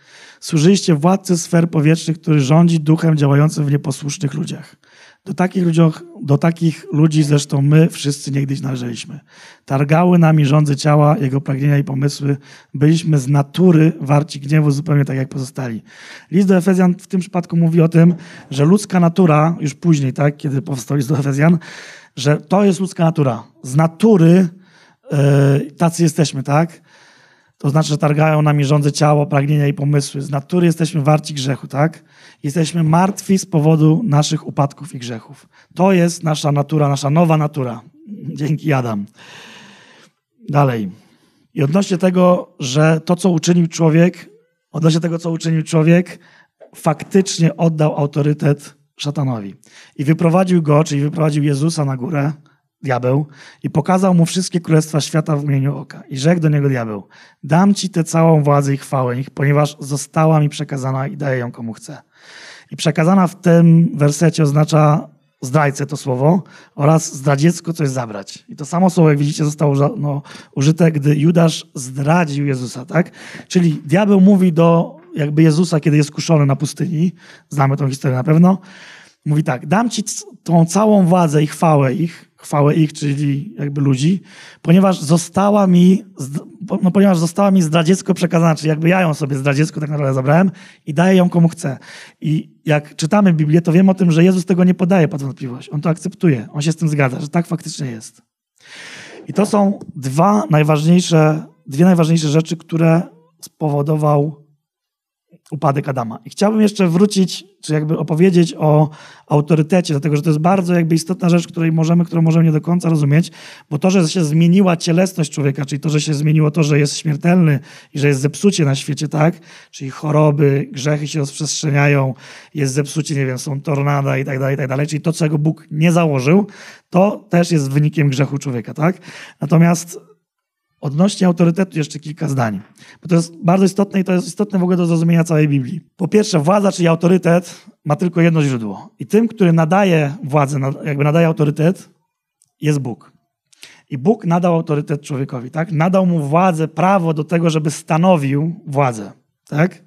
Służyliście władcy sfer powietrznych, który rządzi duchem działającym w nieposłusznych ludziach. Do takich, ludziach, do takich ludzi zresztą my wszyscy niegdyś należeliśmy. Targały nami rządzy ciała, jego pragnienia i pomysły. Byliśmy z natury warci gniewu zupełnie tak jak pozostali. List do Efezjan w tym przypadku mówi o tym, że ludzka natura, już później, tak, kiedy powstał list do Efezjan, że to jest ludzka natura. Z natury yy, tacy jesteśmy, tak? To znaczy, że targają nami rządze ciało, pragnienia i pomysły. Z natury jesteśmy warci grzechu, tak? Jesteśmy martwi z powodu naszych upadków i grzechów. To jest nasza natura, nasza nowa natura. Dzięki Adam. Dalej. I odnośnie tego, że to, co uczynił człowiek, odnośnie tego, co uczynił człowiek, faktycznie oddał autorytet szatanowi. I wyprowadził go, czyli wyprowadził Jezusa na górę, diabeł, i pokazał mu wszystkie królestwa świata w imieniu oka. I rzekł do niego diabeł, dam ci tę całą władzę i chwałę, ponieważ została mi przekazana i daję ją komu chcę. I przekazana w tym wersecie oznacza zdrajcę to słowo oraz zdradziecko coś zabrać. I to samo słowo, jak widzicie, zostało no, użyte, gdy Judasz zdradził Jezusa, tak? Czyli diabeł mówi do jakby Jezusa, kiedy jest kuszony na pustyni, znamy tą historię na pewno, mówi tak, dam ci tą całą władzę i chwałę ich, chwałę ich, czyli jakby ludzi, ponieważ została mi, no ponieważ została mi zdradziecko przekazana, czyli jakby ja ją sobie zdradziecko tak naprawdę zabrałem i daję ją komu chcę. I jak czytamy Biblię, to wiem o tym, że Jezus tego nie podaje pod wątpliwość. On to akceptuje, on się z tym zgadza, że tak faktycznie jest. I to są dwa najważniejsze, dwie najważniejsze rzeczy, które spowodował upadek Adama. I chciałbym jeszcze wrócić, czy jakby opowiedzieć o autorytecie, dlatego że to jest bardzo jakby istotna rzecz, której możemy, którą możemy nie do końca rozumieć, bo to, że się zmieniła cielesność człowieka, czyli to, że się zmieniło to, że jest śmiertelny i że jest zepsucie na świecie, tak? Czyli choroby, grzechy się rozprzestrzeniają, jest zepsucie, nie wiem, są tornada i tak dalej, i tak dalej. Czyli to, czego Bóg nie założył, to też jest wynikiem grzechu człowieka, tak? Natomiast Odnośnie autorytetu jeszcze kilka zdań, bo to jest bardzo istotne i to jest istotne w ogóle do zrozumienia całej Biblii. Po pierwsze, władza, czyli autorytet ma tylko jedno źródło. I tym, który nadaje władzę, jakby nadaje autorytet, jest Bóg. I Bóg nadał autorytet człowiekowi, tak? Nadał mu władzę, prawo do tego, żeby stanowił władzę, tak?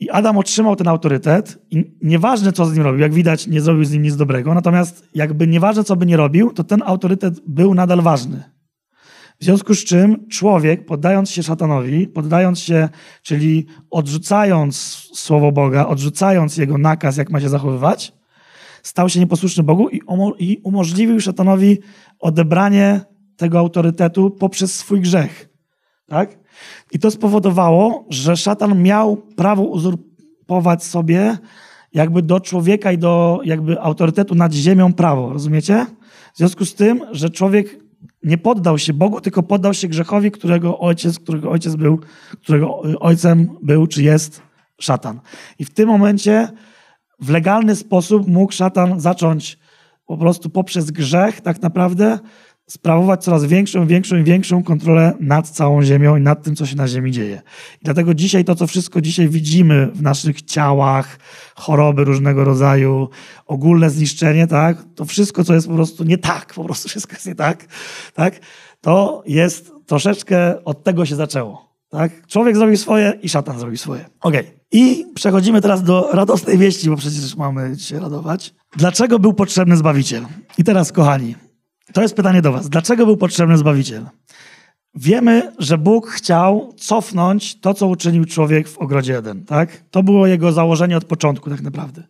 I Adam otrzymał ten autorytet i nieważne, co z nim robił, jak widać, nie zrobił z nim nic dobrego, natomiast jakby nieważne, co by nie robił, to ten autorytet był nadal ważny. W związku z czym człowiek, poddając się szatanowi, poddając się, czyli odrzucając słowo Boga, odrzucając jego nakaz, jak ma się zachowywać, stał się nieposłuszny Bogu i umożliwił szatanowi odebranie tego autorytetu poprzez swój grzech. Tak? I to spowodowało, że szatan miał prawo uzurpować sobie jakby do człowieka i do jakby autorytetu nad ziemią prawo. Rozumiecie? W związku z tym, że człowiek nie poddał się Bogu, tylko poddał się grzechowi, którego ojciec, którego ojciec był, którego ojcem był czy jest szatan. I w tym momencie w legalny sposób mógł szatan zacząć po prostu poprzez grzech tak naprawdę sprawować coraz większą, większą i większą kontrolę nad całą ziemią i nad tym, co się na ziemi dzieje. I dlatego dzisiaj to, co wszystko dzisiaj widzimy w naszych ciałach, choroby różnego rodzaju, ogólne zniszczenie, tak, to wszystko, co jest po prostu nie tak, po prostu wszystko jest nie tak, tak, to jest troszeczkę od tego się zaczęło. Tak? Człowiek zrobił swoje i szatan zrobił swoje. Okej. Okay. I przechodzimy teraz do radosnej wieści, bo przecież mamy się radować. Dlaczego był potrzebny Zbawiciel? I teraz, kochani, to jest pytanie do Was. Dlaczego był potrzebny Zbawiciel? Wiemy, że Bóg chciał cofnąć to, co uczynił człowiek w ogrodzie Eden. Tak? To było jego założenie od początku, tak naprawdę.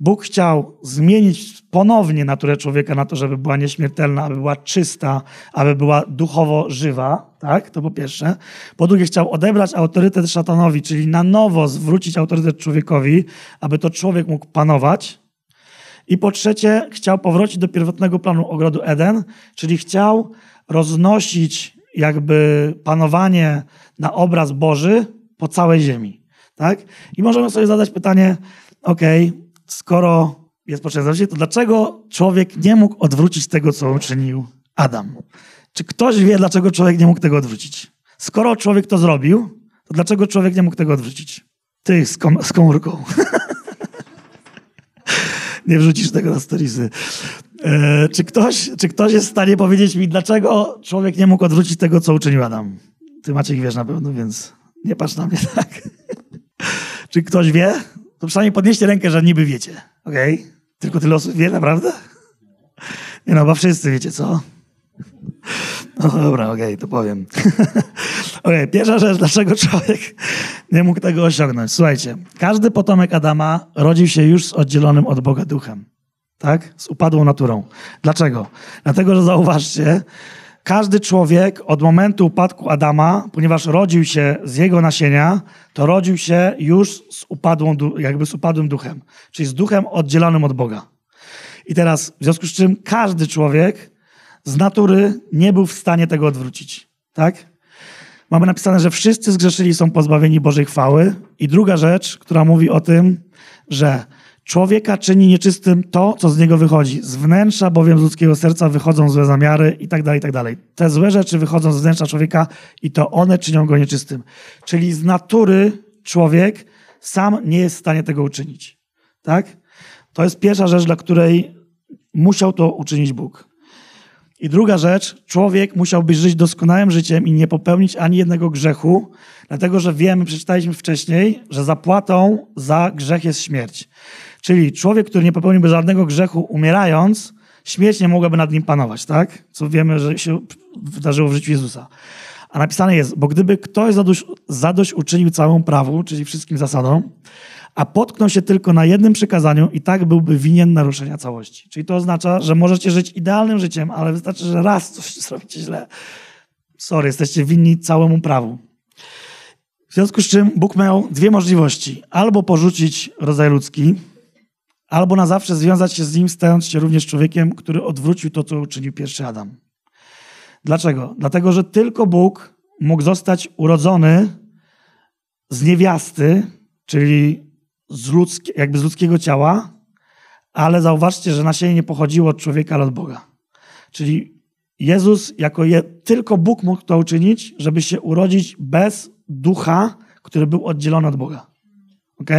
Bóg chciał zmienić ponownie naturę człowieka na to, żeby była nieśmiertelna, aby była czysta, aby była duchowo żywa. Tak? To po pierwsze. Po drugie, chciał odebrać autorytet szatanowi, czyli na nowo zwrócić autorytet człowiekowi, aby to człowiek mógł panować i po trzecie, chciał powrócić do pierwotnego planu ogrodu Eden, czyli chciał roznosić jakby panowanie na obraz Boży po całej ziemi. Tak? I możemy sobie zadać pytanie, ok, skoro jest potrzebne to dlaczego człowiek nie mógł odwrócić tego, co uczynił Adam? Czy ktoś wie, dlaczego człowiek nie mógł tego odwrócić? Skoro człowiek to zrobił, to dlaczego człowiek nie mógł tego odwrócić? Ty z, kom z komórką. nie wrzucisz tego na storiesy. E, czy, ktoś, czy ktoś jest w stanie powiedzieć mi, dlaczego człowiek nie mógł odwrócić tego, co uczynił Adam? Ty Maciek wiesz na pewno, więc nie patrz na mnie tak. czy ktoś wie? To przynajmniej podnieście rękę, że niby wiecie. Okej? Okay? Tylko tyle osób wie, naprawdę? Nie no, bo wszyscy wiecie, co? No dobra, okej, okay, to powiem. okay, pierwsza rzecz, dlaczego człowiek nie mógł tego osiągnąć. Słuchajcie, każdy potomek Adama rodził się już z oddzielonym od Boga duchem. Tak? Z upadłą naturą. Dlaczego? Dlatego, że zauważcie, każdy człowiek od momentu upadku Adama, ponieważ rodził się z jego nasienia, to rodził się już z upadłą, jakby z upadłym duchem, czyli z duchem oddzielonym od Boga. I teraz, w związku z czym każdy człowiek z natury nie był w stanie tego odwrócić. Tak? Mamy napisane, że wszyscy zgrzeszyli są pozbawieni Bożej chwały. I druga rzecz, która mówi o tym, że człowieka czyni nieczystym to, co z niego wychodzi. Z wnętrza bowiem z ludzkiego serca wychodzą złe zamiary i tak dalej, i tak dalej. Te złe rzeczy wychodzą z wnętrza człowieka i to one czynią go nieczystym. Czyli z natury człowiek sam nie jest w stanie tego uczynić. Tak? To jest pierwsza rzecz, dla której musiał to uczynić Bóg. I druga rzecz, człowiek musiałby żyć doskonałym życiem i nie popełnić ani jednego grzechu, dlatego że wiemy, przeczytaliśmy wcześniej, że zapłatą za grzech jest śmierć. Czyli człowiek, który nie popełniłby żadnego grzechu umierając, śmierć nie mogłaby nad nim panować, tak? Co wiemy, że się wydarzyło w życiu Jezusa. A napisane jest, bo gdyby ktoś zadość, zadość uczynił całemu prawu, czyli wszystkim zasadom, a potknął się tylko na jednym przykazaniu i tak byłby winien naruszenia całości. Czyli to oznacza, że możecie żyć idealnym życiem, ale wystarczy, że raz coś zrobicie źle. Sorry, jesteście winni całemu prawu. W związku z czym Bóg miał dwie możliwości. Albo porzucić rodzaj ludzki, albo na zawsze związać się z nim, stając się również człowiekiem, który odwrócił to, co uczynił pierwszy Adam. Dlaczego? Dlatego, że tylko Bóg mógł zostać urodzony z niewiasty, czyli z ludzkie, jakby z ludzkiego ciała, ale zauważcie, że nasienie nie pochodziło od człowieka, ale od Boga. Czyli Jezus, jako je, tylko Bóg mógł to uczynić, żeby się urodzić bez ducha, który był oddzielony od Boga. Ok?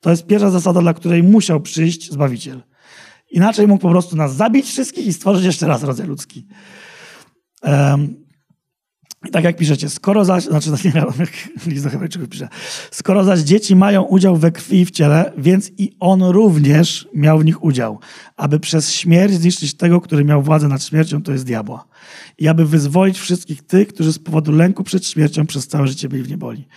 To jest pierwsza zasada, dla której musiał przyjść Zbawiciel. Inaczej mógł po prostu nas zabić wszystkich i stworzyć jeszcze raz rodzaj ludzki. Um, i tak jak piszecie, skoro zaś, znaczy nie wiem, jak list do Hebrajczyków pisze, skoro zaś dzieci mają udział we krwi i w ciele, więc i on również miał w nich udział, aby przez śmierć zniszczyć tego, który miał władzę nad śmiercią, to jest diabła. I aby wyzwolić wszystkich tych, którzy z powodu lęku przed śmiercią przez całe życie byli w nieboli.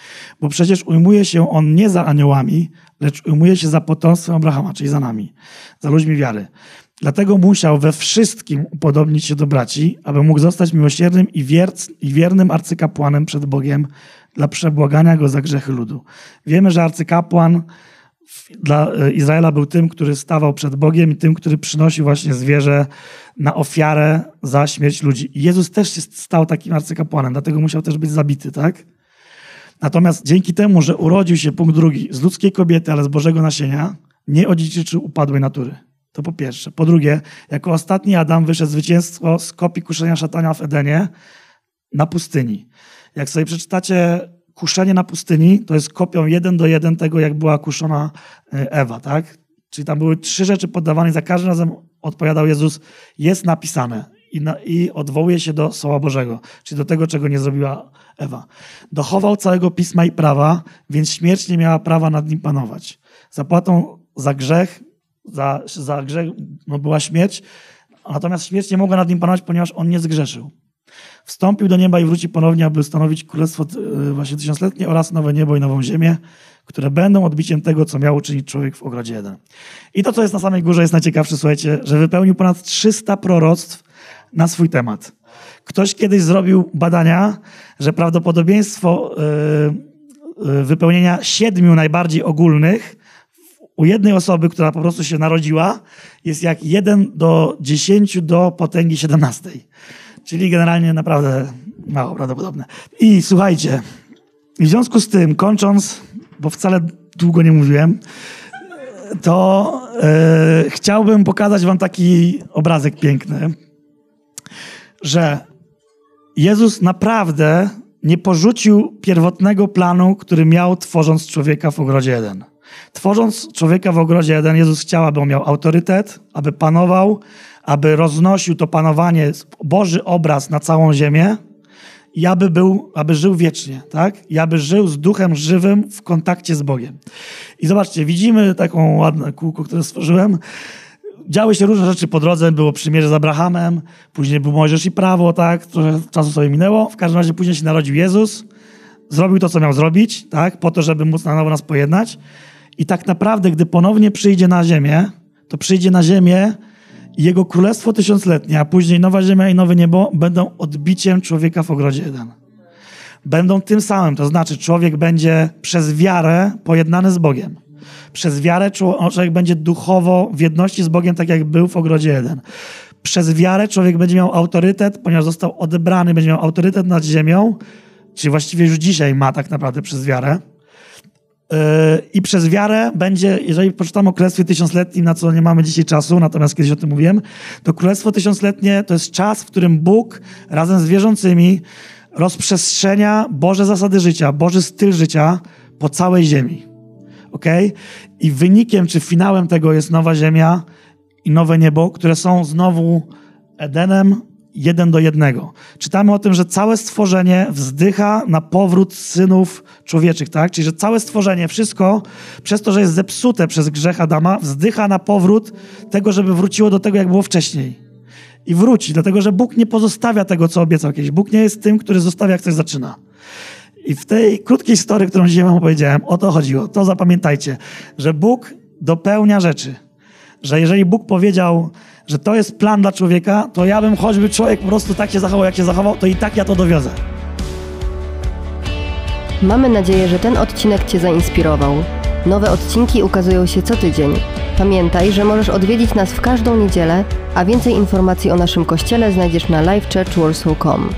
Bo przecież ujmuje się on nie za aniołami, lecz ujmuje się za potomstwem Abrahama, czyli za nami, za ludźmi wiary. Dlatego musiał we wszystkim upodobnić się do braci, aby mógł zostać miłosiernym i, i wiernym arcykapłanem przed Bogiem dla przebłagania go za grzechy ludu. Wiemy, że arcykapłan dla e, Izraela był tym, który stawał przed Bogiem i tym, który przynosił właśnie zwierzę na ofiarę za śmierć ludzi. I Jezus też się stał takim arcykapłanem, dlatego musiał też być zabity, tak? Natomiast dzięki temu, że urodził się, punkt drugi, z ludzkiej kobiety, ale z Bożego nasienia, nie odziedziczył upadłej natury. To po pierwsze. Po drugie, jako ostatni Adam wyszedł zwycięstwo z kopii kuszenia szatania w Edenie na pustyni. Jak sobie przeczytacie kuszenie na pustyni, to jest kopią jeden do jeden tego, jak była kuszona e, Ewa, tak? Czyli tam były trzy rzeczy poddawane i za każdym razem odpowiadał Jezus, jest napisane i, na, i odwołuje się do Słowa Bożego, czyli do tego, czego nie zrobiła Ewa. Dochował całego Pisma i prawa, więc śmierć nie miała prawa nad nim panować. Zapłatą za grzech za, za grzech no, była śmierć, natomiast śmierć nie mogła nad nim panować, ponieważ on nie zgrzeszył. Wstąpił do nieba i wróci ponownie, aby stanowić królestwo e, właśnie tysiącletnie oraz nowe niebo i nową ziemię, które będą odbiciem tego, co miał uczynić człowiek w ogrodzie jeden. I to, co jest na samej górze, jest najciekawsze, słuchajcie, że wypełnił ponad 300 proroctw na swój temat. Ktoś kiedyś zrobił badania, że prawdopodobieństwo yy, yy, wypełnienia siedmiu najbardziej ogólnych u jednej osoby, która po prostu się narodziła, jest jak 1 do 10 do potęgi 17. Czyli generalnie naprawdę mało prawdopodobne. I słuchajcie, w związku z tym, kończąc, bo wcale długo nie mówiłem, to yy, chciałbym pokazać wam taki obrazek piękny, że Jezus naprawdę nie porzucił pierwotnego planu, który miał tworząc człowieka w ogrodzie jeden. Tworząc człowieka w ogrodzie Eden, Jezus chciał, aby on miał autorytet, aby panował, aby roznosił to panowanie, Boży obraz na całą ziemię i aby, był, aby żył wiecznie, tak? I aby żył z duchem żywym w kontakcie z Bogiem. I zobaczcie, widzimy taką ładne kółko, które stworzyłem. Działy się różne rzeczy po drodze, było przymierze z Abrahamem, później był Mojżesz i prawo, tak? Trochę czasu sobie minęło. W każdym razie później się narodził Jezus, zrobił to, co miał zrobić, tak? Po to, żeby móc na nowo nas pojednać. I tak naprawdę, gdy ponownie przyjdzie na ziemię, to przyjdzie na ziemię i jego królestwo tysiącletnie, a później nowa ziemia i nowe niebo będą odbiciem człowieka w ogrodzie Eden. Będą tym samym, to znaczy człowiek będzie przez wiarę pojednany z Bogiem. Przez wiarę człowiek będzie duchowo w jedności z Bogiem, tak jak był w ogrodzie Eden. Przez wiarę człowiek będzie miał autorytet, ponieważ został odebrany, będzie miał autorytet nad ziemią, czyli właściwie już dzisiaj ma tak naprawdę przez wiarę i przez wiarę będzie, jeżeli poczytamy o Królestwie Tysiącletnim, na co nie mamy dzisiaj czasu, natomiast kiedyś o tym mówiłem, to Królestwo Tysiącletnie to jest czas, w którym Bóg razem z wierzącymi rozprzestrzenia Boże zasady życia, Boży styl życia po całej ziemi. ok? I wynikiem czy finałem tego jest nowa ziemia i nowe niebo, które są znowu Edenem, jeden do jednego. Czytamy o tym, że całe stworzenie wzdycha na powrót synów człowieczych, tak? Czyli, że całe stworzenie, wszystko, przez to, że jest zepsute przez grzech Adama, wzdycha na powrót tego, żeby wróciło do tego, jak było wcześniej. I wróci, dlatego że Bóg nie pozostawia tego, co obiecał kiedyś. Bóg nie jest tym, który zostawia, jak coś zaczyna. I w tej krótkiej historii, którą dzisiaj wam opowiedziałem, o to chodziło. To zapamiętajcie, że Bóg dopełnia rzeczy. Że jeżeli Bóg powiedział, że to jest plan dla człowieka, to ja bym choćby człowiek po prostu tak się zachował, jak się zachował, to i tak ja to dowiozę. Mamy nadzieję, że ten odcinek Cię zainspirował. Nowe odcinki ukazują się co tydzień. Pamiętaj, że możesz odwiedzić nas w każdą niedzielę, a więcej informacji o naszym kościele znajdziesz na livechurchwarsaw.com.